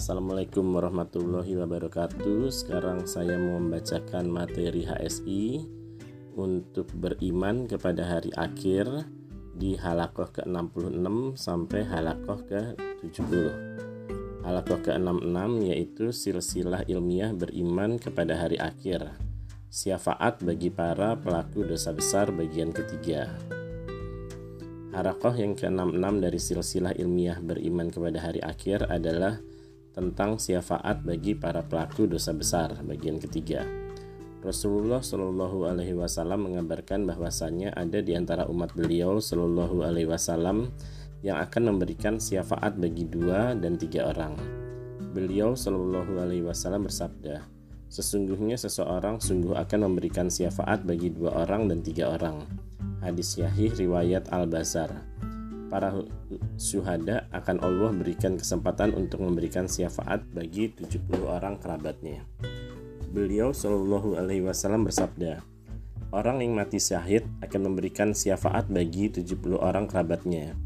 Assalamualaikum warahmatullahi wabarakatuh. Sekarang saya mau membacakan materi HSI untuk beriman kepada hari akhir di halakoh ke-66 sampai halakoh ke-70. Halakoh ke-66 yaitu silsilah ilmiah beriman kepada hari akhir. Syafaat bagi para pelaku dosa besar bagian ketiga. Harakoh yang ke-66 dari silsilah ilmiah beriman kepada hari akhir adalah tentang syafaat bagi para pelaku dosa besar bagian ketiga. Rasulullah Shallallahu Alaihi Wasallam mengabarkan bahwasannya ada di antara umat beliau Shallallahu Alaihi Wasallam yang akan memberikan syafaat bagi dua dan tiga orang. Beliau Shallallahu Alaihi Wasallam bersabda, sesungguhnya seseorang sungguh akan memberikan syafaat bagi dua orang dan tiga orang Hadis Yahih riwayat Al-Bazar. Para syuhada akan Allah berikan kesempatan untuk memberikan syafaat bagi 70 orang kerabatnya. Beliau Shallallahu alaihi wasallam bersabda, Orang yang mati syahid akan memberikan syafaat bagi 70 orang kerabatnya.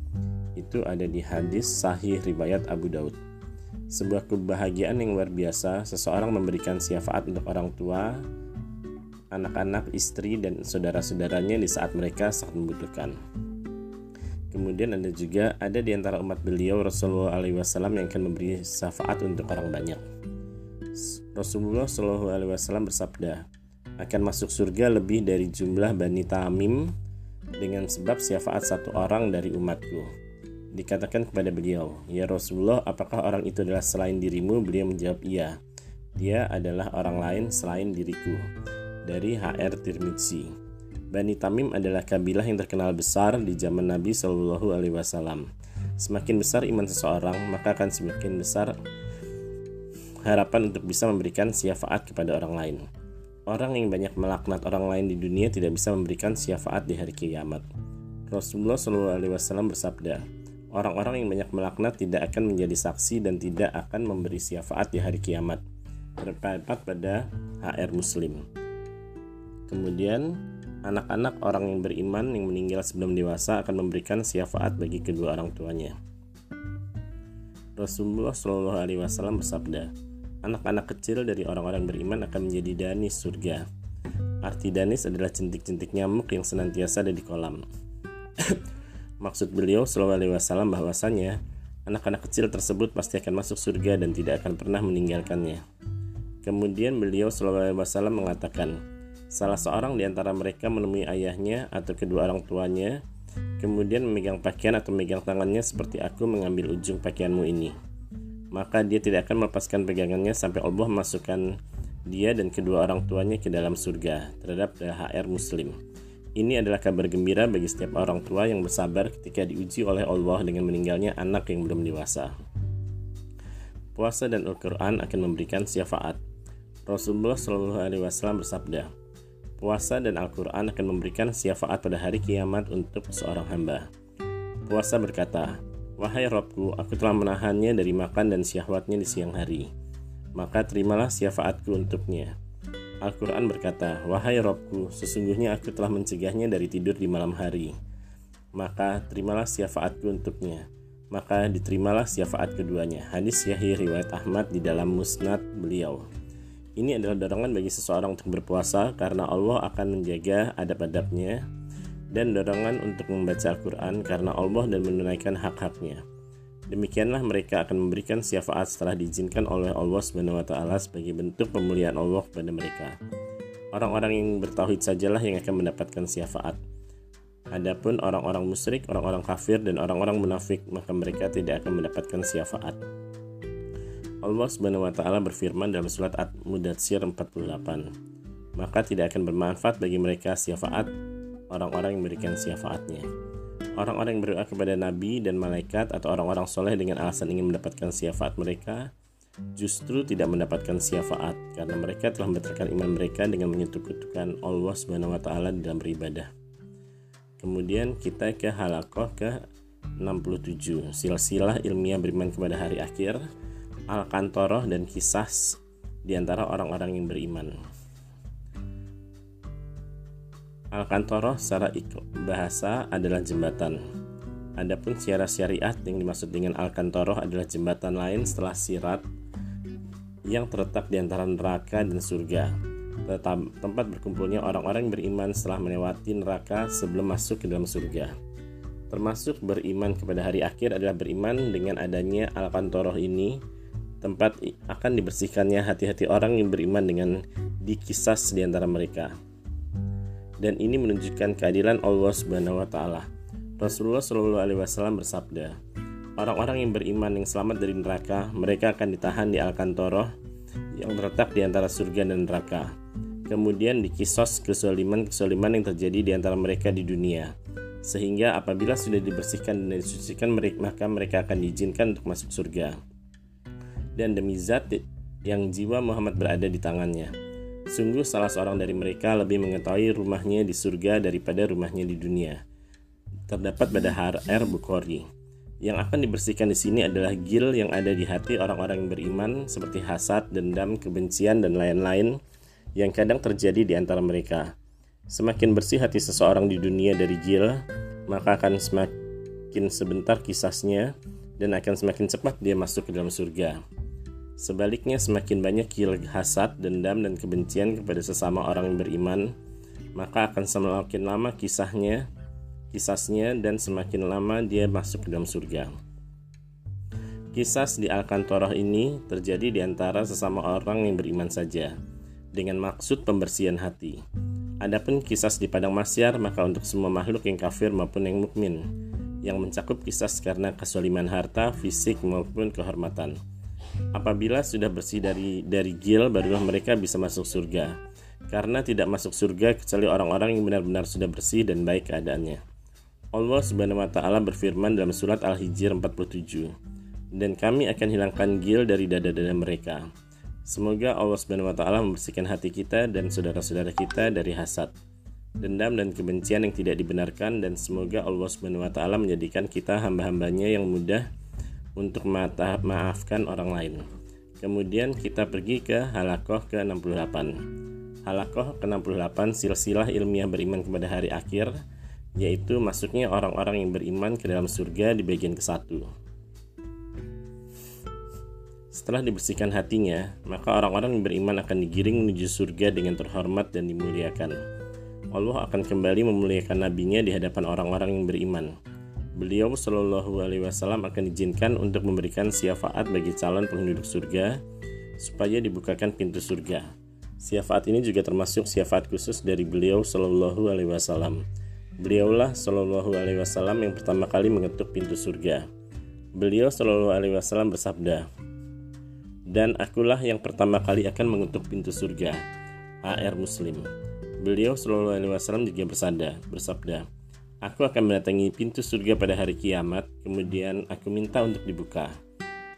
Itu ada di hadis sahih riwayat Abu Daud. Sebuah kebahagiaan yang luar biasa, seseorang memberikan syafaat untuk orang tua, anak-anak, istri, dan saudara-saudaranya di saat mereka sangat membutuhkan. Kemudian ada juga ada di antara umat beliau Rasulullah Alaihi Wasallam yang akan memberi syafaat untuk orang banyak. Rasulullah Shallallahu Alaihi Wasallam bersabda, akan masuk surga lebih dari jumlah bani Tamim dengan sebab syafaat satu orang dari umatku. Dikatakan kepada beliau, Ya Rasulullah, apakah orang itu adalah selain dirimu? Beliau menjawab, iya. Dia adalah orang lain selain diriku dari HR Tirmidzi. Bani Tamim adalah kabilah yang terkenal besar di zaman Nabi Shallallahu Alaihi Wasallam. Semakin besar iman seseorang, maka akan semakin besar harapan untuk bisa memberikan syafaat kepada orang lain. Orang yang banyak melaknat orang lain di dunia tidak bisa memberikan syafaat di hari kiamat. Rasulullah Shallallahu Alaihi Wasallam bersabda, orang-orang yang banyak melaknat tidak akan menjadi saksi dan tidak akan memberi syafaat di hari kiamat. Terdapat pada HR Muslim. Kemudian, anak-anak orang yang beriman yang meninggal sebelum dewasa akan memberikan syafaat bagi kedua orang tuanya. Rasulullah Shallallahu Alaihi Wasallam bersabda, anak-anak kecil dari orang-orang beriman akan menjadi danis surga. Arti danis adalah centik-centik nyamuk yang senantiasa ada di kolam. Maksud beliau Shallallahu Alaihi Wasallam bahwasanya anak-anak kecil tersebut pasti akan masuk surga dan tidak akan pernah meninggalkannya. Kemudian beliau Shallallahu Alaihi Wasallam mengatakan, Salah seorang di antara mereka menemui ayahnya atau kedua orang tuanya, kemudian memegang pakaian atau memegang tangannya seperti aku mengambil ujung pakaianmu ini. Maka dia tidak akan melepaskan pegangannya sampai Allah memasukkan dia dan kedua orang tuanya ke dalam surga terhadap HR Muslim. Ini adalah kabar gembira bagi setiap orang tua yang bersabar ketika diuji oleh Allah dengan meninggalnya anak yang belum dewasa. Puasa dan Al-Quran akan memberikan syafaat. Rasulullah Shallallahu Alaihi Wasallam bersabda, Puasa dan Al-Quran akan memberikan syafaat pada hari kiamat untuk seorang hamba. Puasa berkata, Wahai Robku, aku telah menahannya dari makan dan syahwatnya di siang hari. Maka terimalah syafaatku untuknya. Al-Quran berkata, Wahai Robku, sesungguhnya aku telah mencegahnya dari tidur di malam hari. Maka terimalah syafaatku untuknya. Maka diterimalah syafaat keduanya. Hadis Yahya riwayat Ahmad di dalam musnad beliau. Ini adalah dorongan bagi seseorang untuk berpuasa karena Allah akan menjaga adab-adabnya dan dorongan untuk membaca Al-Quran karena Allah dan menunaikan hak-haknya. Demikianlah mereka akan memberikan syafaat setelah diizinkan oleh Allah Subhanahu wa taala sebagai bentuk pemulihan Allah kepada mereka. Orang-orang yang bertauhid sajalah yang akan mendapatkan syafaat. Adapun orang-orang musyrik, orang-orang kafir dan orang-orang munafik, maka mereka tidak akan mendapatkan syafaat. Allah Subhanahu wa taala berfirman dalam surat At-Mudatsir 48. Maka tidak akan bermanfaat bagi mereka syafaat orang-orang yang memberikan syafaatnya. Orang-orang yang berdoa kepada nabi dan malaikat atau orang-orang soleh dengan alasan ingin mendapatkan syafaat mereka justru tidak mendapatkan syafaat karena mereka telah membatalkan iman mereka dengan menyekutukan Allah Subhanahu wa taala dalam beribadah. Kemudian kita ke halakoh ke 67 silsilah ilmiah beriman kepada hari akhir Al-Kantoroh dan kisah di antara orang-orang yang beriman. Al-Kantoroh secara bahasa adalah jembatan. Adapun secara syariat yang dimaksud dengan Al-Kantoroh adalah jembatan lain setelah sirat yang terletak di antara neraka dan surga. Tempat berkumpulnya orang-orang beriman setelah melewati neraka sebelum masuk ke dalam surga. Termasuk beriman kepada hari akhir adalah beriman dengan adanya Al-Qantoroh ini tempat akan dibersihkannya hati-hati orang yang beriman dengan dikisas di antara mereka. Dan ini menunjukkan keadilan Allah Subhanahu wa taala. Rasulullah Shallallahu alaihi wasallam bersabda, Orang-orang yang beriman yang selamat dari neraka, mereka akan ditahan di Al-Kantoroh yang terletak di antara surga dan neraka. Kemudian dikisos kesoliman-kesoliman yang terjadi di antara mereka di dunia. Sehingga apabila sudah dibersihkan dan disucikan maka mereka akan diizinkan untuk masuk surga. Dan demi zat yang jiwa Muhammad berada di tangannya. Sungguh salah seorang dari mereka lebih mengetahui rumahnya di surga daripada rumahnya di dunia. Terdapat pada Har R. Bukhari. Yang akan dibersihkan di sini adalah gil yang ada di hati orang-orang yang beriman seperti hasad, dendam, kebencian, dan lain-lain yang kadang terjadi di antara mereka. Semakin bersih hati seseorang di dunia dari gil, maka akan semakin sebentar kisahnya dan akan semakin cepat dia masuk ke dalam surga. Sebaliknya semakin banyak gil hasad, dendam, dan kebencian kepada sesama orang yang beriman, maka akan semakin lama kisahnya kisasnya dan semakin lama dia masuk ke dalam surga. Kisah di Al-Kantoroh ini terjadi di antara sesama orang yang beriman saja, dengan maksud pembersihan hati. Adapun kisah di padang masyar maka untuk semua makhluk yang kafir maupun yang mukmin, yang mencakup kisah karena kesoliman harta, fisik maupun kehormatan. Apabila sudah bersih dari dari gil, barulah mereka bisa masuk surga. Karena tidak masuk surga kecuali orang-orang yang benar-benar sudah bersih dan baik keadaannya. Allah Subhanahu wa taala berfirman dalam surat Al-Hijr 47, "Dan kami akan hilangkan gil dari dada-dada mereka." Semoga Allah Subhanahu wa taala membersihkan hati kita dan saudara-saudara kita dari hasad, dendam dan kebencian yang tidak dibenarkan dan semoga Allah Subhanahu wa taala menjadikan kita hamba-hambanya yang mudah untuk maafkan orang lain. Kemudian kita pergi ke halakoh ke-68. Halakoh ke-68 silsilah ilmiah beriman kepada hari akhir yaitu masuknya orang-orang yang beriman ke dalam surga di bagian ke-1. Setelah dibersihkan hatinya, maka orang-orang yang beriman akan digiring menuju surga dengan terhormat dan dimuliakan. Allah akan kembali memuliakan nabinya di hadapan orang-orang yang beriman. Beliau Shallallahu Alaihi Wasallam akan diizinkan untuk memberikan syafaat bagi calon penduduk surga supaya dibukakan pintu surga. Syafaat ini juga termasuk syafaat khusus dari beliau Shallallahu Alaihi Wasallam Beliaulah Shallallahu Alaihi Wasallam yang pertama kali mengetuk pintu surga. Beliau Shallallahu Alaihi Wasallam bersabda, dan akulah yang pertama kali akan mengetuk pintu surga. AR Muslim. Beliau Shallallahu Alaihi Wasallam juga bersabda, bersabda, Aku akan mendatangi pintu surga pada hari kiamat, kemudian aku minta untuk dibuka.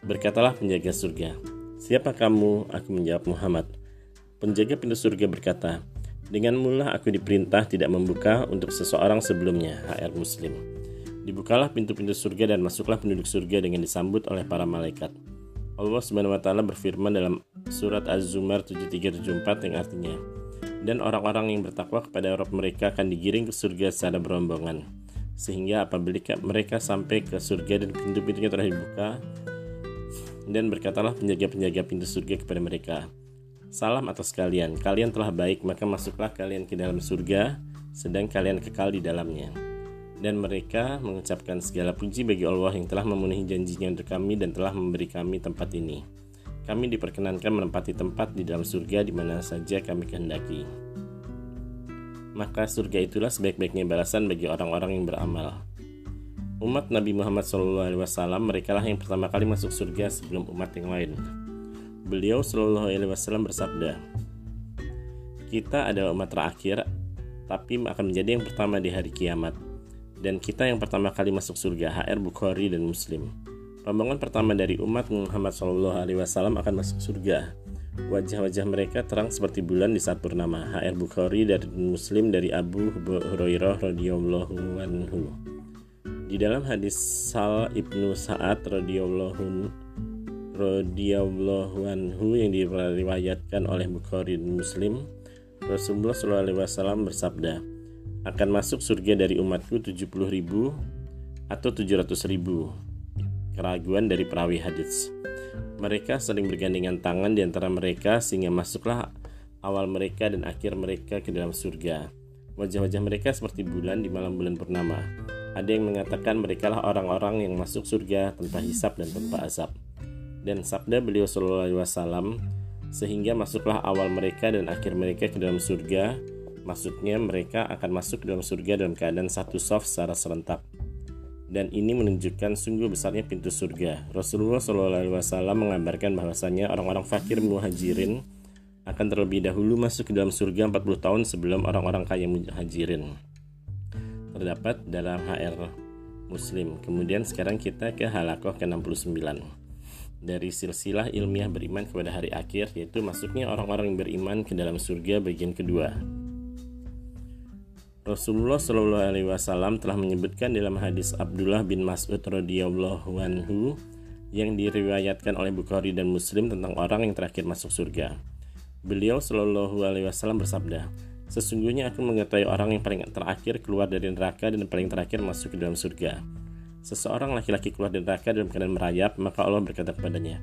Berkatalah penjaga surga, Siapa kamu? Aku menjawab Muhammad. Penjaga pintu surga berkata, dengan mula aku diperintah tidak membuka untuk seseorang sebelumnya, HR Muslim. Dibukalah pintu-pintu surga dan masuklah penduduk surga dengan disambut oleh para malaikat. Allah taala berfirman dalam surat Az-Zumar 7374 yang artinya, "Dan orang-orang yang bertakwa kepada Rabb mereka akan digiring ke surga secara berombongan." Sehingga apabila mereka sampai ke surga dan pintu-pintunya telah dibuka, dan berkatalah penjaga-penjaga pintu surga kepada mereka, Salam atas kalian, kalian telah baik, maka masuklah kalian ke dalam surga, sedang kalian kekal di dalamnya. Dan mereka mengucapkan segala puji bagi Allah yang telah memenuhi janjinya untuk kami dan telah memberi kami tempat ini. Kami diperkenankan menempati tempat di dalam surga di mana saja kami kehendaki. Maka surga itulah sebaik-baiknya balasan bagi orang-orang yang beramal. Umat Nabi Muhammad SAW mereka lah yang pertama kali masuk surga sebelum umat yang lain. Beliau Wasallam bersabda, kita adalah umat terakhir, tapi akan menjadi yang pertama di hari kiamat. Dan kita yang pertama kali masuk surga, HR Bukhari dan Muslim. Rombongan pertama dari umat Muhammad Shallallahu Alaihi Wasallam akan masuk surga. Wajah-wajah mereka terang seperti bulan di saat purnama. HR Bukhari dan Muslim dari Abu Hurairah radhiyallahu anhu. Di dalam hadis Sal ibnu Sa'ad radhiyallahu radhiyallahu anhu yang diriwayatkan oleh Bukhari dan Muslim, Rasulullah SAW bersabda, akan masuk surga dari umatku 70 ribu atau 700 ribu. Keraguan dari perawi hadis. Mereka saling bergandengan tangan di antara mereka sehingga masuklah awal mereka dan akhir mereka ke dalam surga. Wajah-wajah mereka seperti bulan di malam bulan purnama. Ada yang mengatakan mereka lah orang-orang yang masuk surga tanpa hisap dan tanpa azab. Dan sabda beliau Shallallahu Alaihi Wasallam, sehingga masuklah awal mereka dan akhir mereka ke dalam surga. Maksudnya mereka akan masuk ke dalam surga dalam keadaan satu soft secara serentak dan ini menunjukkan sungguh besarnya pintu surga. Rasulullah SAW mengabarkan bahwasanya orang-orang fakir muhajirin akan terlebih dahulu masuk ke dalam surga 40 tahun sebelum orang-orang kaya muhajirin. Terdapat dalam HR Muslim. Kemudian sekarang kita ke halakoh ke-69 dari silsilah ilmiah beriman kepada hari akhir yaitu masuknya orang-orang beriman ke dalam surga bagian kedua. Rasulullah Shallallahu Alaihi Wasallam telah menyebutkan dalam hadis Abdullah bin Mas'ud radhiyallahu anhu yang diriwayatkan oleh Bukhari dan Muslim tentang orang yang terakhir masuk surga. Beliau Shallallahu Alaihi Wasallam bersabda, Sesungguhnya aku mengetahui orang yang paling terakhir keluar dari neraka dan paling terakhir masuk ke dalam surga. Seseorang laki-laki keluar dari neraka dalam keadaan merayap, maka Allah berkata kepadanya,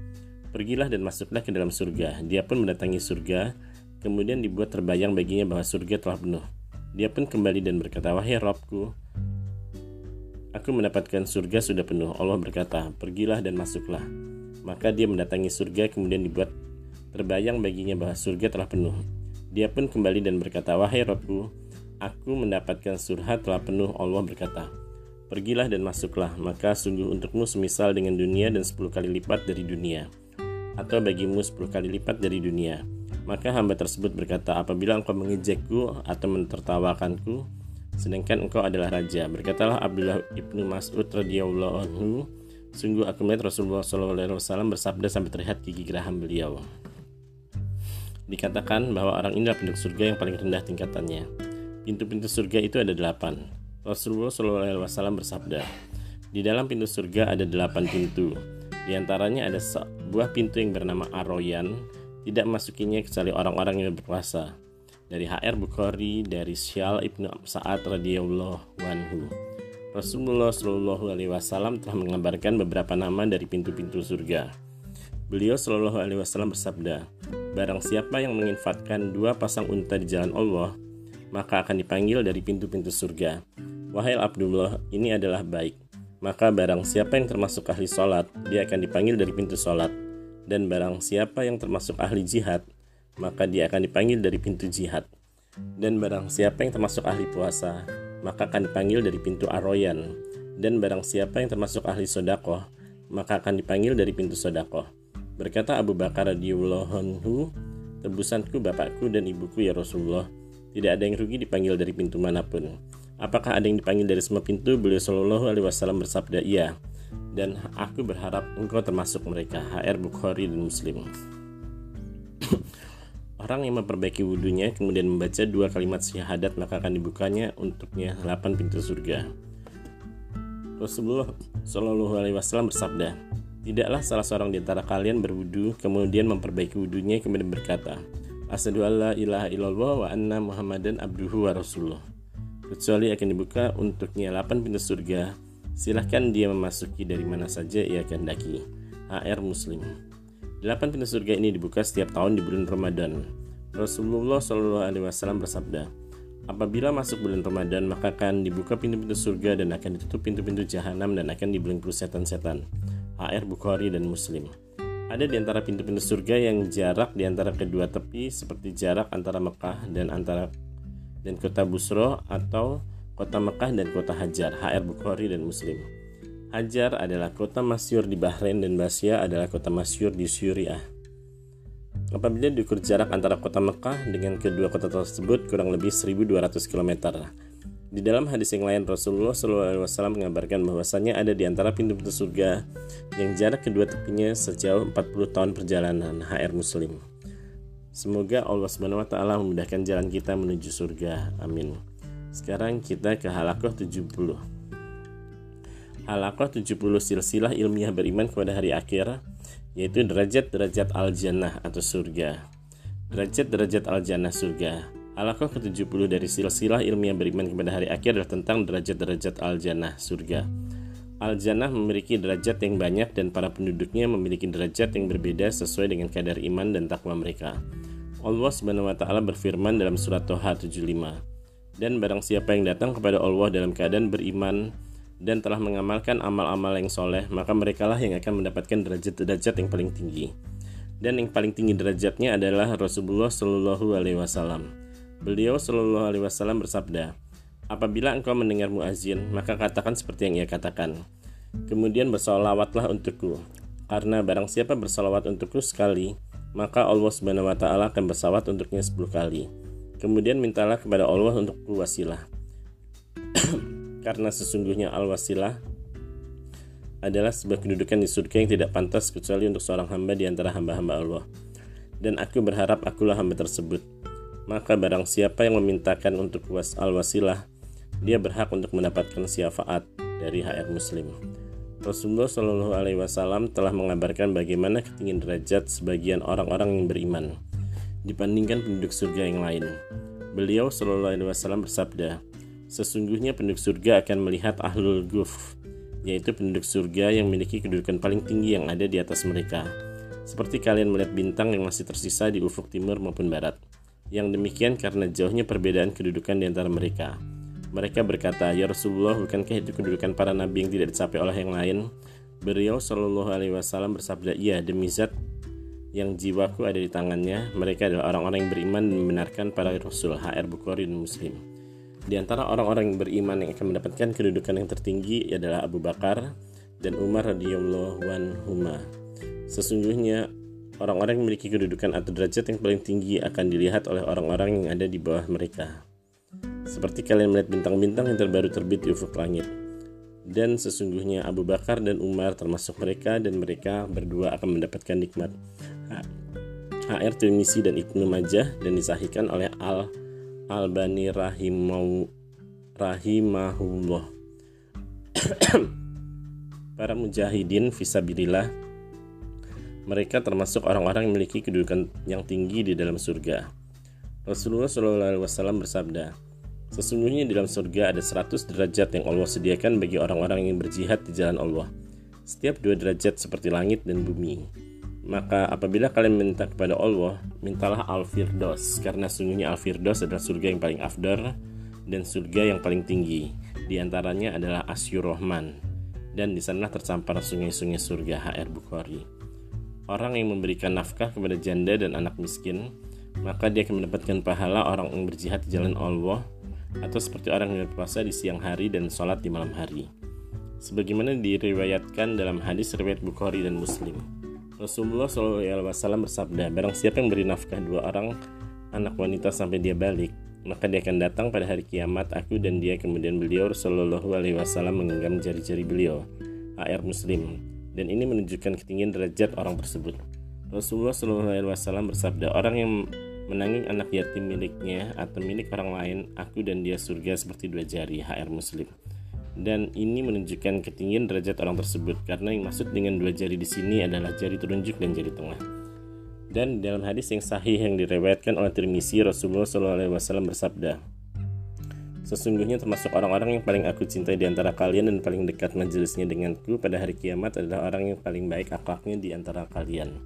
Pergilah dan masuklah ke dalam surga. Dia pun mendatangi surga, kemudian dibuat terbayang baginya bahwa surga telah penuh. Dia pun kembali dan berkata, Wahai Robku, aku mendapatkan surga sudah penuh. Allah berkata, pergilah dan masuklah. Maka dia mendatangi surga kemudian dibuat terbayang baginya bahwa surga telah penuh. Dia pun kembali dan berkata, Wahai Robku, aku mendapatkan surga telah penuh. Allah berkata, Pergilah dan masuklah, maka sungguh untukmu semisal dengan dunia dan sepuluh kali lipat dari dunia, atau bagimu sepuluh kali lipat dari dunia. Maka hamba tersebut berkata, apabila engkau mengejekku atau mentertawakanku, sedangkan engkau adalah raja. Berkatalah Abdullah ibnu Mas'ud radhiyallahu anhu, sungguh aku melihat Rasulullah SAW bersabda sampai terlihat gigi geraham beliau. Dikatakan bahwa orang ini adalah penduduk surga yang paling rendah tingkatannya. Pintu-pintu surga itu ada delapan. Rasulullah SAW bersabda, di dalam pintu surga ada delapan pintu. Di antaranya ada sebuah pintu yang bernama Aroyan, tidak masukinya kecuali orang-orang yang berkuasa. Dari HR Bukhari dari Syal ibnu Sa'ad radhiyallahu anhu. Rasulullah Shallallahu Alaihi Wasallam telah mengabarkan beberapa nama dari pintu-pintu surga. Beliau Shallallahu Alaihi Wasallam bersabda, Barang siapa yang menginfatkan dua pasang unta di jalan Allah, maka akan dipanggil dari pintu-pintu surga. Wahai Abdullah, ini adalah baik. Maka barang siapa yang termasuk ahli sholat, dia akan dipanggil dari pintu sholat dan barang siapa yang termasuk ahli jihad, maka dia akan dipanggil dari pintu jihad. Dan barang siapa yang termasuk ahli puasa, maka akan dipanggil dari pintu aroyan. Dan barang siapa yang termasuk ahli sodakoh, maka akan dipanggil dari pintu sodakoh. Berkata Abu Bakar radhiyallahu anhu, tebusanku bapakku dan ibuku ya Rasulullah. Tidak ada yang rugi dipanggil dari pintu mana pun. Apakah ada yang dipanggil dari semua pintu? Beliau Shallallahu Alaihi Wasallam bersabda, iya dan aku berharap engkau termasuk mereka HR Bukhari dan Muslim Orang yang memperbaiki wudhunya kemudian membaca dua kalimat syahadat maka akan dibukanya untuknya delapan pintu surga. Rasulullah Shallallahu Alaihi Wasallam bersabda, tidaklah salah seorang di antara kalian berwudhu kemudian memperbaiki wudhunya kemudian berkata, Asyhadu alla ilaha illallah wa anna Muhammadan abduhu wa rasuluh. Kecuali akan dibuka untuknya delapan pintu surga Silahkan dia memasuki dari mana saja ia kehendaki. HR Muslim. Delapan pintu surga ini dibuka setiap tahun di bulan Ramadan. Rasulullah Shallallahu Alaihi Wasallam bersabda, Apabila masuk bulan Ramadan, maka akan dibuka pintu-pintu surga dan akan ditutup pintu-pintu jahanam dan akan dibelenggu setan-setan. HR Bukhari dan Muslim. Ada di antara pintu-pintu surga yang jarak di antara kedua tepi seperti jarak antara Mekah dan antara dan kota Busro atau kota Mekah dan kota Hajar, HR Bukhari dan Muslim. Hajar adalah kota masyur di Bahrain dan Basya adalah kota masyur di Suriah. Apabila diukur jarak antara kota Mekah dengan kedua kota tersebut kurang lebih 1200 km. Di dalam hadis yang lain Rasulullah SAW mengabarkan bahwasanya ada di antara pintu-pintu surga yang jarak kedua tepinya sejauh 40 tahun perjalanan HR Muslim. Semoga Allah SWT memudahkan jalan kita menuju surga. Amin. Sekarang kita ke halakoh 70 Halakoh 70 silsilah ilmiah beriman kepada hari akhir Yaitu derajat-derajat al-jannah atau surga Derajat-derajat al-jannah surga Halakoh ke-70 dari silsilah ilmiah beriman kepada hari akhir adalah tentang derajat-derajat al-jannah surga Al-Jannah memiliki derajat yang banyak dan para penduduknya memiliki derajat yang berbeda sesuai dengan kadar iman dan takwa mereka. Allah taala berfirman dalam surat Toha 75. Dan barang siapa yang datang kepada Allah dalam keadaan beriman dan telah mengamalkan amal-amal yang soleh, maka merekalah yang akan mendapatkan derajat-derajat yang paling tinggi. Dan yang paling tinggi derajatnya adalah Rasulullah Shallallahu Alaihi Wasallam. Beliau Shallallahu Alaihi Wasallam bersabda, Apabila engkau mendengar muazin, maka katakan seperti yang ia katakan. Kemudian bersolawatlah untukku, karena barang siapa bersolawat untukku sekali, maka Allah Subhanahu wa taala akan bersalawat untuknya sepuluh kali. Kemudian mintalah kepada Allah untuk wasilah. karena sesungguhnya al-wasilah adalah sebuah kedudukan di surga yang tidak pantas kecuali untuk seorang hamba di antara hamba-hamba Allah. Dan aku berharap akulah hamba tersebut. Maka barang siapa yang memintakan untuk was al-wasilah, dia berhak untuk mendapatkan syafaat dari HR Muslim. Rasulullah Shallallahu Alaihi Wasallam telah mengabarkan bagaimana ketinggian derajat sebagian orang-orang yang beriman dibandingkan penduduk surga yang lain. Beliau Shallallahu Alaihi Wasallam bersabda, sesungguhnya penduduk surga akan melihat ahlul guf, yaitu penduduk surga yang memiliki kedudukan paling tinggi yang ada di atas mereka. Seperti kalian melihat bintang yang masih tersisa di ufuk timur maupun barat. Yang demikian karena jauhnya perbedaan kedudukan di antara mereka. Mereka berkata, "Ya Rasulullah, bukankah itu kedudukan para nabi yang tidak dicapai oleh yang lain?" Beliau Shallallahu alaihi wasallam bersabda, "Iya, demi zat yang jiwaku ada di tangannya, mereka adalah orang-orang yang beriman dan membenarkan para rasul." HR Bukhari dan Muslim. Di antara orang-orang yang beriman yang akan mendapatkan kedudukan yang tertinggi adalah Abu Bakar dan Umar radhiyallahu anhuma. Sesungguhnya orang-orang yang memiliki kedudukan atau derajat yang paling tinggi akan dilihat oleh orang-orang yang ada di bawah mereka seperti kalian melihat bintang-bintang yang terbaru terbit di ufuk langit. Dan sesungguhnya Abu Bakar dan Umar termasuk mereka dan mereka berdua akan mendapatkan nikmat. HR Tirmisi dan Ibnu Majah dan disahihkan oleh Al Albani rahimau rahimahullah. Para mujahidin visabilillah mereka termasuk orang-orang yang memiliki kedudukan yang tinggi di dalam surga. Rasulullah SAW bersabda, Sesungguhnya di dalam surga ada 100 derajat yang Allah sediakan bagi orang-orang yang berjihad di jalan Allah. Setiap dua derajat seperti langit dan bumi. Maka apabila kalian minta kepada Allah, mintalah Al-Firdaus karena sungguhnya Al-Firdaus adalah surga yang paling afdar dan surga yang paling tinggi. Di antaranya adalah Asyur Rahman dan di sana tercampur sungai-sungai surga HR Bukhari. Orang yang memberikan nafkah kepada janda dan anak miskin, maka dia akan mendapatkan pahala orang yang berjihad di jalan Allah atau seperti orang yang berpuasa di siang hari dan sholat di malam hari. Sebagaimana diriwayatkan dalam hadis riwayat Bukhari dan Muslim. Rasulullah SAW bersabda, barang siapa yang beri nafkah dua orang anak wanita sampai dia balik, maka dia akan datang pada hari kiamat aku dan dia kemudian beliau Rasulullah SAW menggenggam jari-jari beliau. AR Muslim. Dan ini menunjukkan ketinggian derajat orang tersebut. Rasulullah SAW bersabda, orang yang menanggung anak yatim miliknya atau milik orang lain, aku dan dia surga seperti dua jari HR Muslim. Dan ini menunjukkan ketinggian derajat orang tersebut karena yang maksud dengan dua jari di sini adalah jari telunjuk dan jari tengah. Dan dalam hadis yang sahih yang direwetkan oleh Tirmizi Rasulullah SAW bersabda, Sesungguhnya termasuk orang-orang yang paling aku cintai di antara kalian dan paling dekat majelisnya denganku pada hari kiamat adalah orang yang paling baik akhlaknya di antara kalian.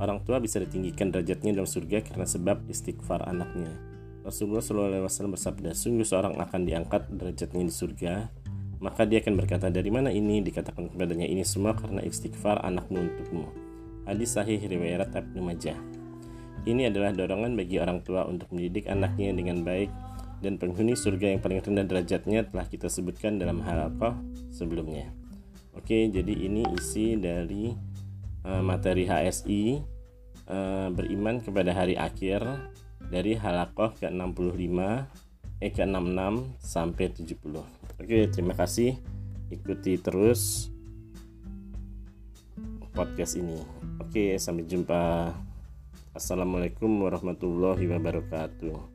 Orang tua bisa ditinggikan derajatnya dalam surga karena sebab istighfar anaknya. Rasulullah SAW bersabda, sungguh seorang akan diangkat derajatnya di surga, maka dia akan berkata, dari mana ini? Dikatakan kepadanya, ini semua karena istighfar anakmu untukmu. Hadis sahih riwayat Ibnu Majah. Ini adalah dorongan bagi orang tua untuk mendidik anaknya dengan baik dan penghuni surga yang paling rendah derajatnya telah kita sebutkan dalam hal apa sebelumnya. Oke, jadi ini isi dari uh, materi HSI uh, eh, beriman kepada hari akhir dari halakoh ke-65 eh ke-66 sampai 70. Oke, terima kasih. Ikuti terus podcast ini. Oke, sampai jumpa. Assalamualaikum warahmatullahi wabarakatuh.